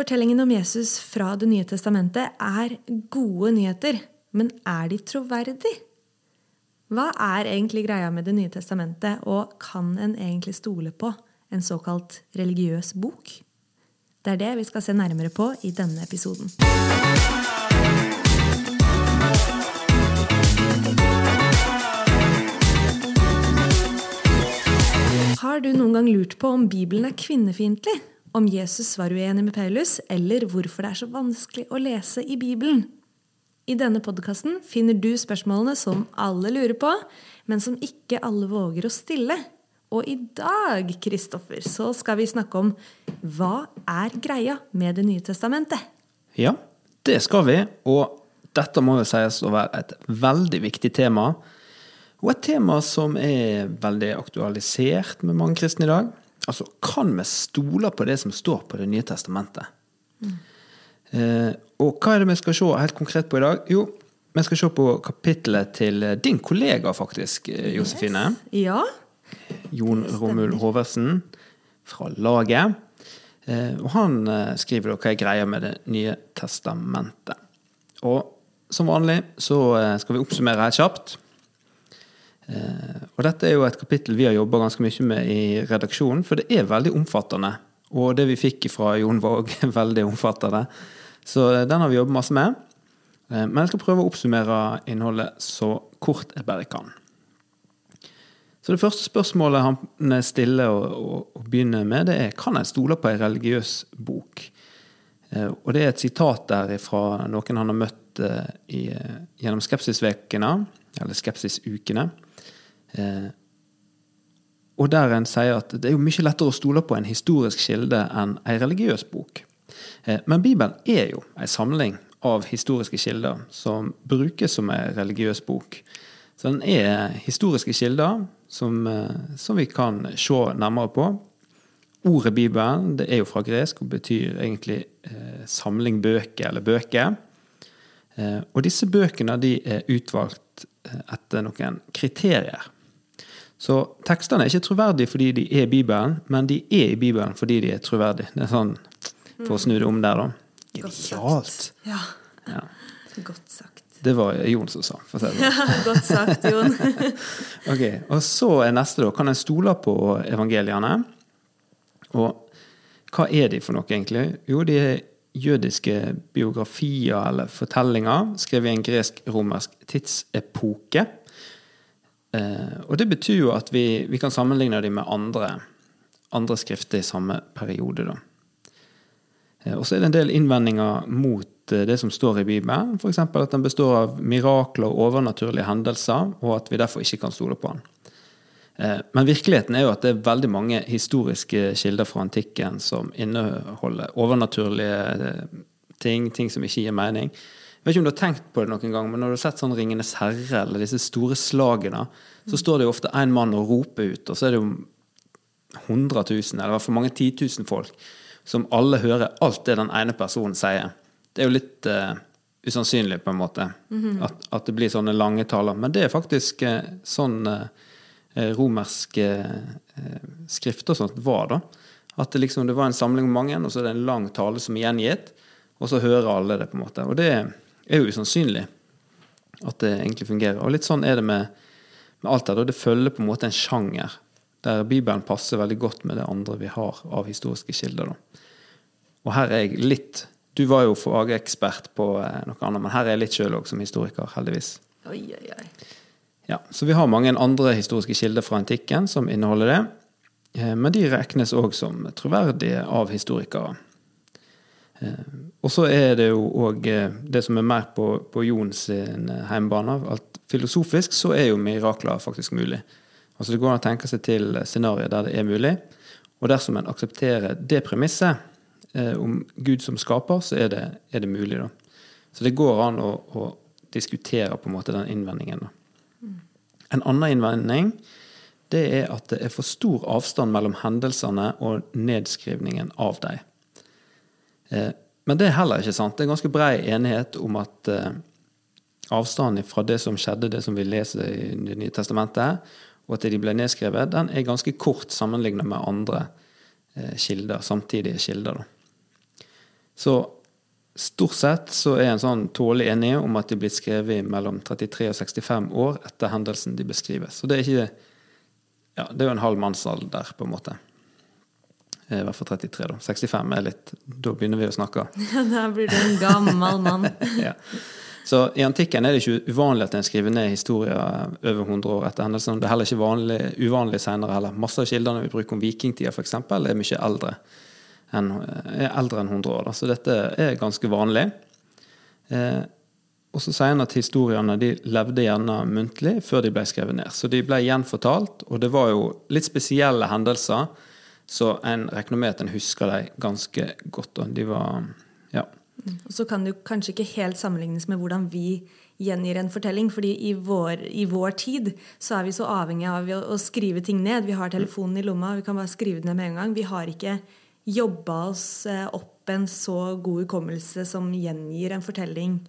Fortellingen om Jesus fra Det nye testamentet er gode nyheter, men er de troverdige? Hva er egentlig greia med Det nye testamentet, og kan en egentlig stole på en såkalt religiøs bok? Det er det vi skal se nærmere på i denne episoden. Har du noen gang lurt på om Bibelen er kvinnefiendtlig? Om Jesus var uenig med Paulus, eller hvorfor det er så vanskelig å lese i Bibelen? I denne podkasten finner du spørsmålene som alle lurer på, men som ikke alle våger å stille. Og i dag, Kristoffer, så skal vi snakke om hva er greia med Det nye testamentet? Ja, det skal vi. Og dette må jo sies å være et veldig viktig tema. Og et tema som er veldig aktualisert med mange kristne i dag. Altså, kan vi stole på det som står på Det nye testamentet? Mm. Eh, og hva er det vi skal se helt konkret på i dag? Jo, vi skal se på kapittelet til din kollega, faktisk, eh, Josefine. Yes. Ja. Jon Romul Hoversen fra laget. Eh, og han skriver da hva er greia med Det nye testamentet. Og som vanlig så skal vi oppsummere kjapt. Og dette er jo et kapittel vi har jobba ganske mye med i redaksjonen, for det er veldig omfattende. Og det vi fikk fra Jon var òg veldig omfattende. Så den har vi jobbet masse med. Men jeg skal prøve å oppsummere innholdet så kort jeg bare kan. Så det første spørsmålet han stiller og, og begynner med, det er kan jeg stole på en religiøs bok. Og det er et sitat der fra noen han har møtt i, gjennom skepsisvekene, eller skepsisukene. Eh, og der en sier at det er jo mye lettere å stole på en historisk kilde enn en religiøs bok. Eh, men Bibelen er jo en samling av historiske kilder som brukes som en religiøs bok. Så den er historiske kilder som, eh, som vi kan se nærmere på. Ordet Bibelen det er jo fra gresk og betyr egentlig eh, samling bøker eller bøker. Eh, og disse bøkene de er utvalgt etter noen kriterier. Så tekstene er ikke troverdige fordi de er i Bibelen, men de er i Bibelen fordi de er troverdige. Det er sånn, For å snu det om der, da. Genialt. Ja. ja. Godt sagt. Det var Jon som sa. For å Ja, godt sagt, Jon. ok, Og så er neste, da. Kan en stole på evangeliene? Og hva er de for noe, egentlig? Jo, de er jødiske biografier eller fortellinger skrevet i en gresk-romersk tidsepoke. Eh, og det betyr jo at vi, vi kan sammenligne dem med andre, andre skrifter i samme periode. Da. Eh, og så er det en del innvendinger mot eh, det som står i Bibelen. F.eks. at den består av mirakler og overnaturlige hendelser, og at vi derfor ikke kan stole på den. Men virkeligheten er jo at det er veldig mange historiske kilder fra antikken som inneholder overnaturlige ting, ting som ikke gir mening. Jeg vet ikke om du har tenkt på det noen gang, men når du har sett sånn 'Ringenes herre' eller disse store slagene, så står det jo ofte én mann og roper ut, og så er det jo 100 000, eller i hvert fall mange titusen folk, som alle hører alt det den ene personen sier. Det er jo litt uh, usannsynlig, på en måte, mm -hmm. at, at, det blir sånne lange taler. Men det er faktisk uh, sånn uh, romerske skrifter sånt var, da. At det liksom det var en samling av mange, og så er det en lang tale som er gjengitt, og så hører alle det, på en måte. Og det er jo usannsynlig at det egentlig fungerer. Og litt sånn er det med, med alt det. Det følger på en måte en sjanger, der Bibelen passer veldig godt med det andre vi har av historiske kilder. Da. Og her er jeg litt Du var jo fagekspert på eh, noe annet, men her er jeg litt sjøl òg som historiker, heldigvis. Oi, oi, oi. Ja, så vi har mange andre historiske kilder fra antikken som inneholder det. Eh, men de regnes òg som troverdige av historikere. Eh, og så er det jo òg eh, det som er mer på, på Jon sin hjemmebane. At filosofisk så er jo mirakler faktisk mulig. Altså Det går an å tenke seg til scenarioer der det er mulig. Og dersom en aksepterer det premisset eh, om Gud som skaper, så er det, er det, mulig. da. Så det går an å, å, diskutere på en måte den innvendingen. da. Mm. En annen innvending det er at det er for stor avstand mellom hendelsene og nedskrivningen av dem. Eh, men det er heller ikke sant. Det er ganske brei enighet om at eh, avstanden fra det som skjedde, det som vi leser i Det nye testamentet, og at de ble nedskrevet, den er ganske kort sammenlignet med andre eh, kilder, samtidige kilder. Så stort sett så er en sånn tålelig enig om at de er blitt skrevet mellom 33 og 65 år etter hendelsen de beskrives. Så det er ikke ja, det er jo en halv mannsalder, på en måte. I hvert fall 33, da. 65 er litt Da begynner vi å snakke. Ja, da blir du en gammel mann. ja. Så i antikken er det ikke uvanlig at en skriver ned historier over 100 år etter hendelsen. Det er heller ikke vanlig, uvanlig senere heller. Masse av kildene vi bruker om vikingtida f.eks., er mye eldre enn, er eldre enn 100 år. Da. Så dette er ganske vanlig. Eh, og så sier han at historiene de levde gjerne muntlig før de ble skrevet ned. Så de ble gjenfortalt, og det var jo litt spesielle hendelser, så en regner med at en husker dem ganske godt. Og de var ja. Og så kan det jo kanskje ikke helt sammenlignes med hvordan vi gjengir en fortelling. fordi i vår, i vår tid så er vi så avhengig av å, å skrive ting ned. Vi har telefonen i lomma, vi kan bare skrive det ned med en gang. Vi har ikke jobba oss eh, opp en så god hukommelse som gjengir en fortelling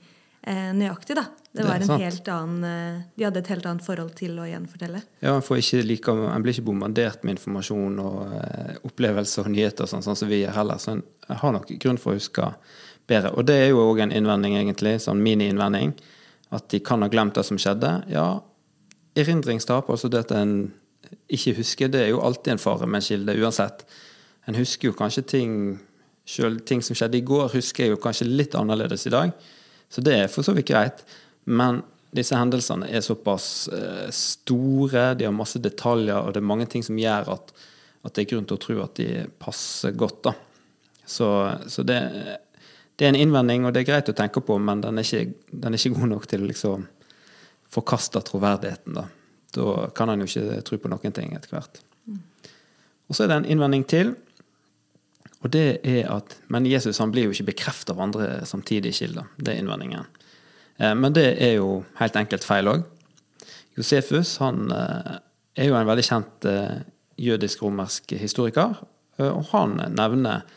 eh, nøyaktig. da. Det var det en helt annen, eh, De hadde et helt annet forhold til å gjenfortelle. Ja, En, like, en blir ikke bombardert med informasjon og eh, opplevelser og nyheter sånn, sånn som vi gjør heller. Så en har nok grunn for å huske bedre. Og det er jo òg en innvending, egentlig, sånn mini-innvending. At de kan ha glemt det som skjedde. Ja, erindringstap, altså det at en ikke husker, det er jo alltid en fare med en kilde, uansett. En husker jo kanskje ting Selv ting som skjedde i går, husker jeg jo kanskje litt annerledes i dag. Så det er for så vidt greit. Men disse hendelsene er såpass eh, store, de har masse detaljer, og det er mange ting som gjør at, at det er grunn til å tro at de passer godt. da. Så, så det, det, er en innvending, og det er greit å tenke på, men den er ikke, den er ikke god nok til å liksom forkaste troverdigheten. Da Da kan han jo ikke tro på noen ting etter hvert. Og så er det en innvending til. Og det er at, Men Jesus han blir jo ikke bekreftet av andre samtidige kilder. Det er innvendingen. Eh, men det er jo helt enkelt feil òg. Josefus han eh, er jo en veldig kjent eh, jødisk-romersk historiker. Og han nevner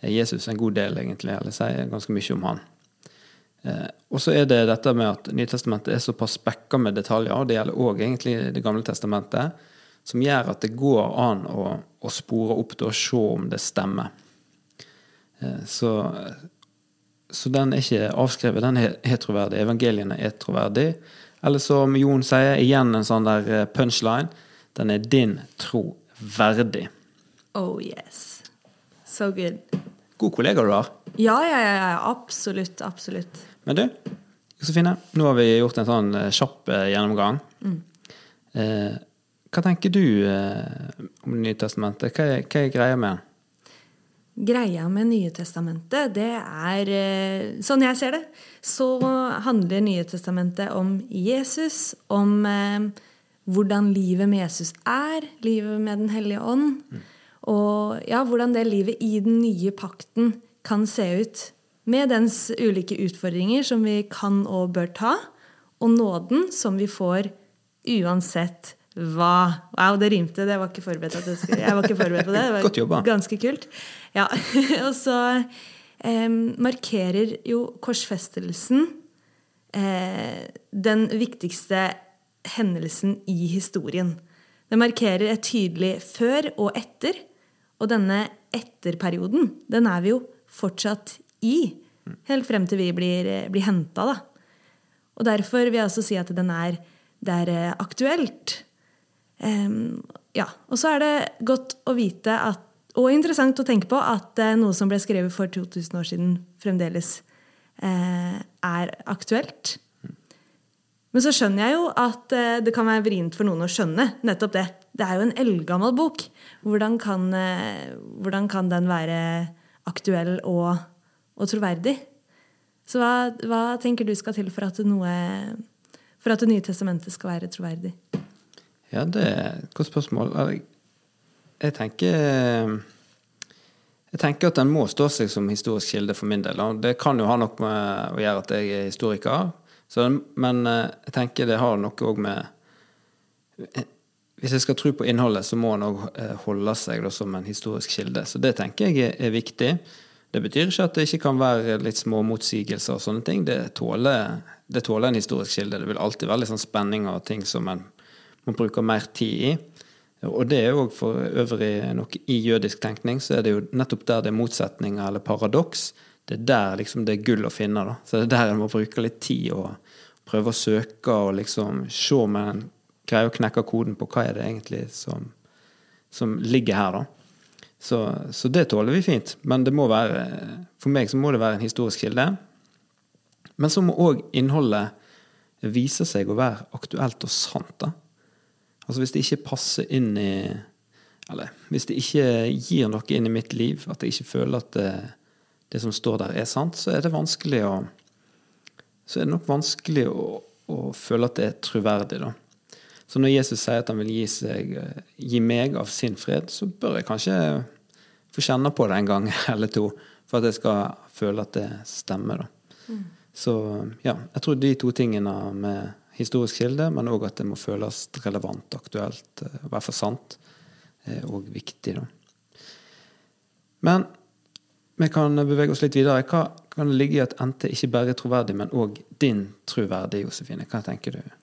Jesus en god del, egentlig, eller sier ganske mye om han. Og så er det dette med at Nytestamentet er såpass spekka med detaljer, og det gjelder òg egentlig Det gamle testamentet, som gjør at det går an å, å spore opp det og se om det stemmer. Eh, så, så, den er ikke avskrevet, den er troverdig. Evangeliene er troverdig. Eller som Jon sier, igjen en sånn der eh, punchline. Den er din tro verdig. Oh yes. So good. God kollega du har. Ja, ja, ja. Absolutt. Absolutt. Men du, Josefine, nå har vi gjort en sånn eh, kjapp gjennomgang. Mm. Eh, hva tenker du eh, om Nytestamentet? Hva hva er greia med den? Greia med Nye testamentet, det er eh, Sånn jeg ser det, så handler Nye testamentet om Jesus, om eh, hvordan livet med Jesus er, livet med Den hellige ånd. Og ja, hvordan det livet i den nye pakten kan se ut. Med dens ulike utfordringer som vi kan og bør ta, og nåden som vi får uansett hva Wow, det rimte. Det var ikke forberedt at skulle, jeg var ikke forberedt på det. Det var Godt jobba. ganske kult. Ja. og så eh, markerer jo korsfestelsen eh, den viktigste hendelsen i historien. Det markerer et tydelig før og etter. Og denne etterperioden, den er vi jo fortsatt i. Helt frem til vi blir, blir henta, da. Og derfor vil jeg også si at den er, det er eh, aktuelt. Um, ja. Og så er det godt å vite at, og interessant å tenke på at noe som ble skrevet for 2000 år siden, fremdeles uh, er aktuelt. Men så skjønner jeg jo at uh, det kan være vrient for noen å skjønne nettopp det. Det er jo en eldgammel bok. Hvordan kan, hvordan kan, den være aktuell og, og troverdig? Så hva, hva, tenker du skal til for at, noe, for at Det nye testamentet skal være troverdig? Ja, det er et godt spørsmål. Jeg tenker jeg tenker at den må stå seg som historisk kilde for min del. Det kan jo ha noe med å gjøre at jeg er historiker, så, men eh, jeg tenker det har noe òg med Hvis jeg skal tro på innholdet, så må den òg eh, holde seg da, som en historisk kilde. Så det tenker jeg er, viktig. Det betyr ikke at det ikke kan være litt små motsigelser og sånne ting. Det tåler, det tåler en historisk kilde. Det vil alltid være litt sånn spenning og ting som en man bruker mer tid i. Og det er jo for øvrig nok i jødisk tenkning, så er det jo nettopp der det er motsetninger eller paradoks. det er der liksom det er gull å finne. da. Så det er der en må bruke litt tid og prøve å søke og liksom se om en greier å knekke koden på hva er det egentlig som, som ligger her, da. Så, så, det tåler vi fint. Men det må være, for meg så må det være en historisk kilde. Men så må òg innholdet vise seg å være aktuelt og sant. da. Altså Hvis det ikke passer inn i Eller hvis det ikke gir noe inn i mitt liv, at jeg ikke føler at det, det som står der, er sant, så er det vanskelig å Så er det nok vanskelig å, å føle at det er troverdig, da. Så når Jesus sier at han vil gi, seg, gi meg av sin fred, så bør jeg kanskje få kjenne på det en gang eller to for at jeg skal føle at det stemmer. da. Mm. Så ja, jeg tror de to tingene med historisk kilde, men òg at det må føles relevant, aktuelt, eh, i hvert fall sant, og viktig. da. Men vi kan bevege oss litt videre. Hva kan det ligge i at NT ikke bare er troverdig, men òg din troverdig, Josefine? Hva tenker du?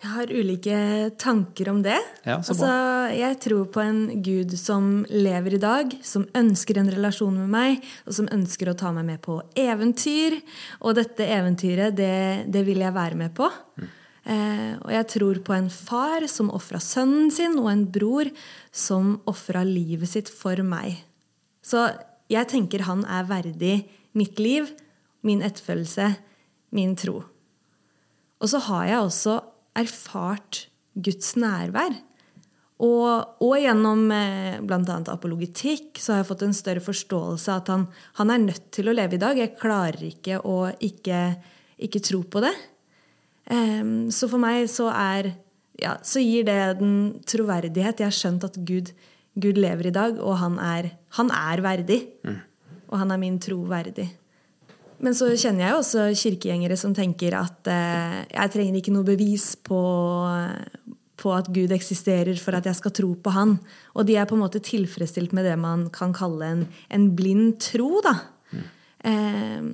Jeg har ulike tanker om det. Ja, altså, jeg tror på en gud som lever i dag, som ønsker en relasjon med meg, og som ønsker å ta meg med på eventyr. Og dette eventyret, det, det vil jeg være med på. Mm. Eh, og jeg tror på en far som ofra sønnen sin, og en bror som ofra livet sitt for meg. Så jeg tenker han er verdig mitt liv, min etterfølgelse, min tro. Og så har jeg også erfart Guds nærvær. Og, og gjennom eh, bl.a. apologitikk så har jeg fått en større forståelse av at han, han, er nødt til å leve i dag. Jeg klarer ikke å ikke, ikke tro på det. Um, så for meg så er ja, så gir det den troverdighet. Jeg har skjønt at Gud, Gud lever i dag, og han er, han er verdig. Mm. Og han er min tro verdig. Men så kjenner jeg jo også kirkegjengere som tenker at eh, jeg trenger ikke noe bevis på, på, at Gud eksisterer for at jeg skal tro på Han. Og de er på en måte tilfredsstilt med det man kan kalle en, en blind tro, da. Mm. Eh,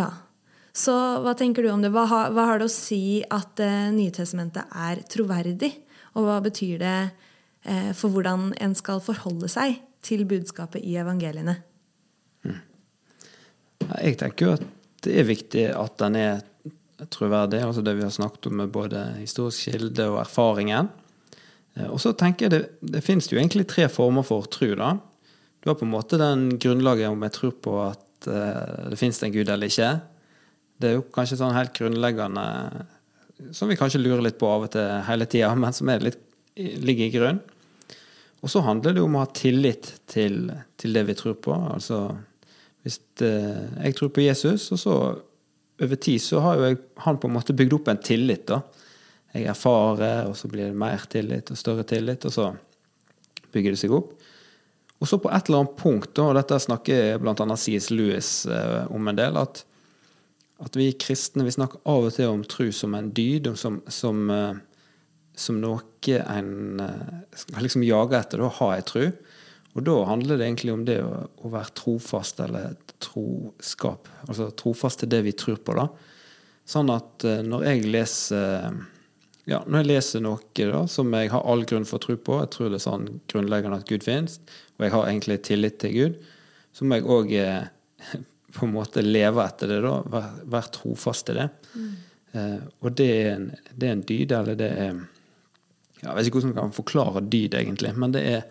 ja. Så hva tenker du om det? Hva hva har det å si at eh, Nytestamentet er troverdig? Og hva betyr det eh, for hvordan en skal forholde seg til budskapet i evangeliene? Jeg tenker jo at det er viktig at den er troverdig, altså det vi har snakket om med både historisk kilde og erfaringen. Eh, og så tenker jeg det, det finnes jo egentlig tre former for tro, da. Du har på en måte den grunnlaget om jeg tror på at uh, det finnes en gud eller ikke. Det er jo kanskje sånn helt grunnleggende som vi kanskje lurer litt på av og til hele tida, men som litt, ligger i grunn. Og så handler det jo om å ha tillit til, til det vi tror på. altså hvis eh, jeg tror på Jesus, og så over tid så har jo jeg, han på en måte bygd opp en tillit. da. Jeg erfarer, og så blir det mer tillit og større tillit, og så bygger det seg opp. Og så på et eller annet punkt, og dette snakker bl.a. C.S. Lewis eh, om en del, at, at, vi kristne vi snakker av og til om tro som en dyd, som, som, eh, som noe en skal liksom jage etter, da, ha ei tru. Og da handler det egentlig om det å, å være trofast, eller troskap. Altså trofast til det vi tror på, da. Sånn at uh, når jeg leser ja, når jeg leser noe da, som jeg har all grunn for å tro på, jeg tror det er sånn grunnleggende at Gud finnes, og jeg har egentlig tillit til Gud, så må jeg òg eh, på en måte leve etter det, da. Være, vær trofast til det. Mm. Eh, og det er, en, det er, en, dyd, eller det er Jeg vet ikke hvordan man kan forklare dyd, egentlig, men det er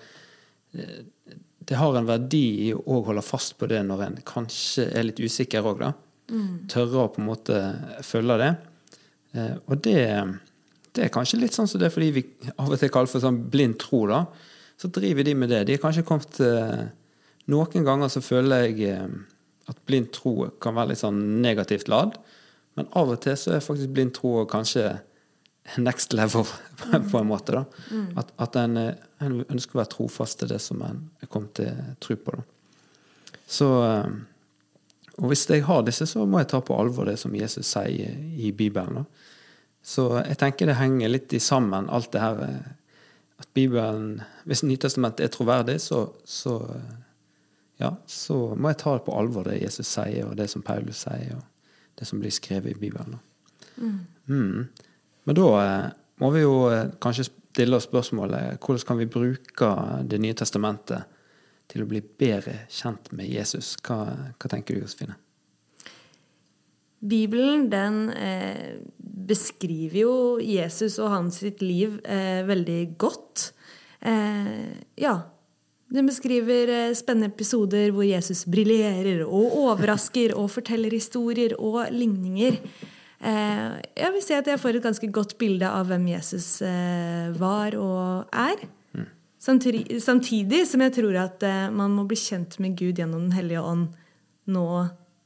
det har en verdi i å holde fast på det når en kanskje er litt usikker òg, da. Mm. Tørre å på en måte følge det. Eh, og det, det, er kanskje litt sånn som det er fordi vi av og til kaller for sånn blind tro, da. Så driver de med det. De har kanskje kommet eh, Noen ganger så føler jeg eh, at blind tro kan være litt sånn negativt ladd. Men av og til så er faktisk blind tro kanskje next level, på en måte. da. Mm. At, at en, en, ønsker å være trofast til det som en er kommet til tro på. da. Så, eh, og hvis jeg har disse, så må jeg ta på alvor det som Jesus sier i Bibelen. da. Så jeg tenker det henger litt i sammen, alt det her eh, at Bibelen Hvis Nytestamentet er troverdig, så, så, ja, så må jeg ta det på alvor, det Jesus sier, og det som Paulus sier, og det som blir skrevet i Bibelen. Mm. Mm. Men da eh, må vi jo eh, kanskje stille oss spørsmålet hvordan kan vi bruke Det nye testamentet til å bli bedre kjent med Jesus. Hva, hva tenker du, Josefine? Bibelen den eh, beskriver jo Jesus og hans sitt liv eh, veldig godt. Eh, ja. Den beskriver eh, spennende episoder hvor Jesus briljerer og overrasker og forteller historier og ligninger. Eh, jeg vil si at jeg får et ganske godt bilde av hvem Jesus eh, var og er. Mm. Samtidig, samtidig, som jeg tror at man må bli kjent med Gud gjennom Den hellige ånd nå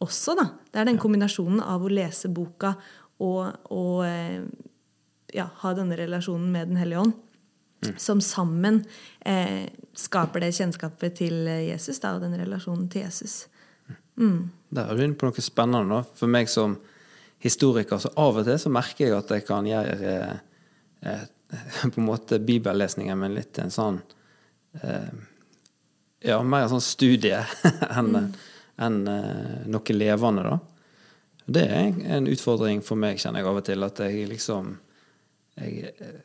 også, da. Det er den kombinasjonen av å lese boka og, og eh, ja, ha denne relasjonen med Den hellige ånd, mm. som sammen eh, skaper det kjennskapet til Jesus da, og den relasjonen til Jesus. Mm. Der er du inne på noe spennende. For meg som historiker, så av og til så merker jeg at jeg kan gjøre eh, på en måte bibellesningen min litt en sånn eh, Ja, mer en sånn studie enn mm en, eh, noe levende, da. Det er en utfordring for meg, kjenner jeg av og til, at jeg liksom jeg, eh,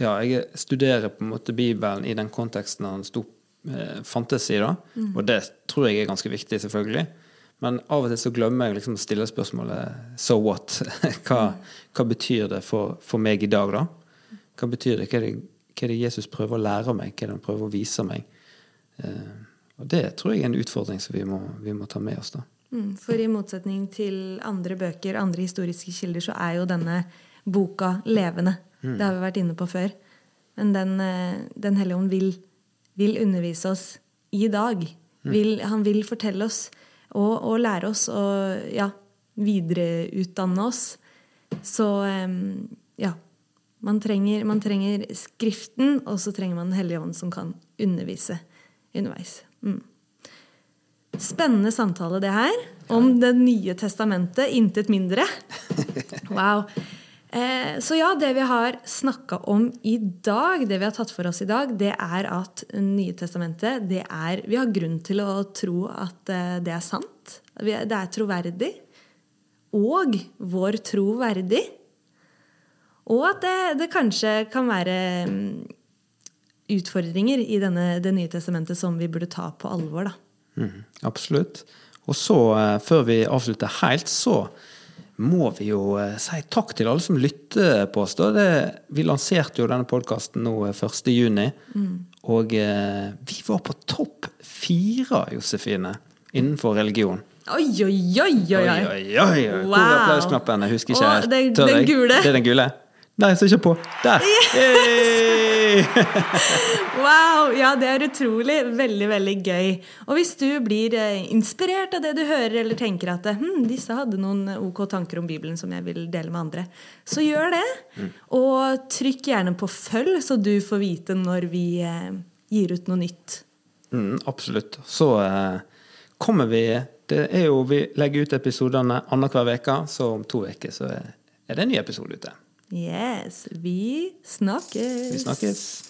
Ja, jeg studerer på en måte Bibelen i den konteksten han sto, eh, fantes i, da. Mm. Og det tror jeg er ganske viktig, selvfølgelig. Men av og til så glemmer jeg liksom å stille spørsmålet so what? hva, hva, betyr det for, for, meg i dag, da? Hva betyr det? Hva er det, hva er det Jesus prøver å lære meg? Hva er det han prøver å vise meg? Eh, og det tror jeg er en utfordring som vi må, vi må ta med oss. da. Mm, for i motsetning til andre bøker, andre historiske kilder, så er jo denne boka levende. Mm. Det har vi vært inne på før. Men Den, eh, den hellige ånd vil, vil, undervise oss i dag. Mm. Vil, han vil fortelle oss og, og, lære oss å ja, videreutdanne oss. Så ja. Man trenger, man trenger Skriften, og så trenger man Den hellige ånd som kan undervise underveis. Mm. Spennende samtale, det her. Om Det nye testamentet. Intet mindre. Wow. Eh, så ja, det vi har snakka om i dag, det vi har tatt for oss i dag, det er at Nye testamentet det er, Vi har grunn til å tro at eh, det er sant. Det er troverdig. Og vår tro verdig. Og at det, det kanskje kan være mm, utfordringer i denne, Det nye testamentet som vi burde ta på alvor. da. Mm, absolutt. Og så, eh, før vi avslutter helt, så må vi jo eh, si takk til alle som lytter på oss. Det, vi lanserte jo denne podkasten nå 1.6, juni, mm. og eh, vi var på topp fire, Josefine, innenfor religion. Oi, oi, oi! oi, oi. oi, oi. Wow. Hvor er applausknappen? Jeg husker ikke. Åh, det, den gule. Det er den gule? Nei, så ikke på. Der! Yes! wow! Ja, det er utrolig. Veldig, veldig gøy. Og hvis du blir eh, inspirert av det du hører, eller tenker at hm, disse hadde noen ok tanker om Bibelen som jeg vil dele med andre, så gjør det. Mm. Og trykk gjerne på følg, så du får vite når vi eh, gir ut noe nytt. Mm, absolutt. Så eh, kommer vi det er jo, Vi legger ut episodene annenhver uke, så om to uker så er det en ny episode ute. Yes. Vi snakkes. Vi snakkes.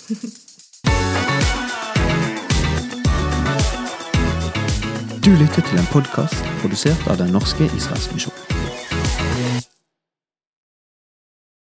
Du lytter til en podkast produsert av Den norske Israelsmisjon.